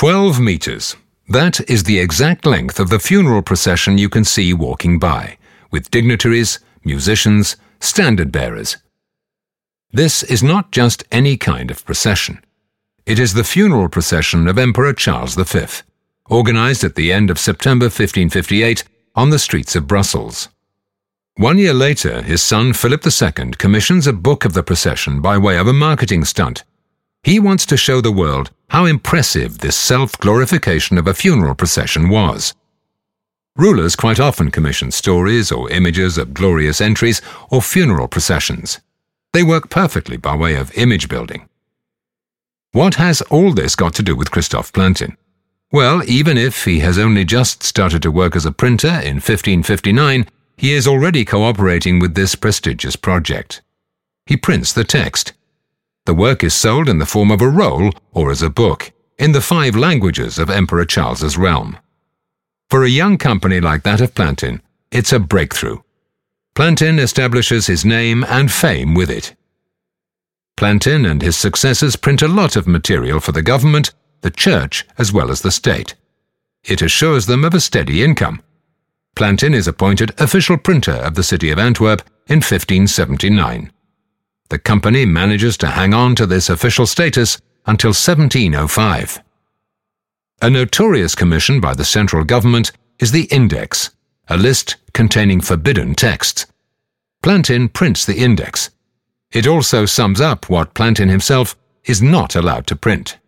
12 metres. That is the exact length of the funeral procession you can see walking by, with dignitaries, musicians, standard bearers. This is not just any kind of procession. It is the funeral procession of Emperor Charles V, organised at the end of September 1558 on the streets of Brussels. One year later, his son Philip II commissions a book of the procession by way of a marketing stunt. He wants to show the world how impressive this self glorification of a funeral procession was. Rulers quite often commission stories or images of glorious entries or funeral processions. They work perfectly by way of image building. What has all this got to do with Christophe Plantin? Well, even if he has only just started to work as a printer in 1559, he is already cooperating with this prestigious project. He prints the text. The work is sold in the form of a roll or as a book, in the five languages of Emperor Charles's realm. For a young company like that of Plantin, it's a breakthrough. Plantin establishes his name and fame with it. Plantin and his successors print a lot of material for the government, the church, as well as the state. It assures them of a steady income. Plantin is appointed official printer of the city of Antwerp in 1579. The company manages to hang on to this official status until 1705. A notorious commission by the central government is the Index, a list containing forbidden texts. Plantin prints the index. It also sums up what Plantin himself is not allowed to print.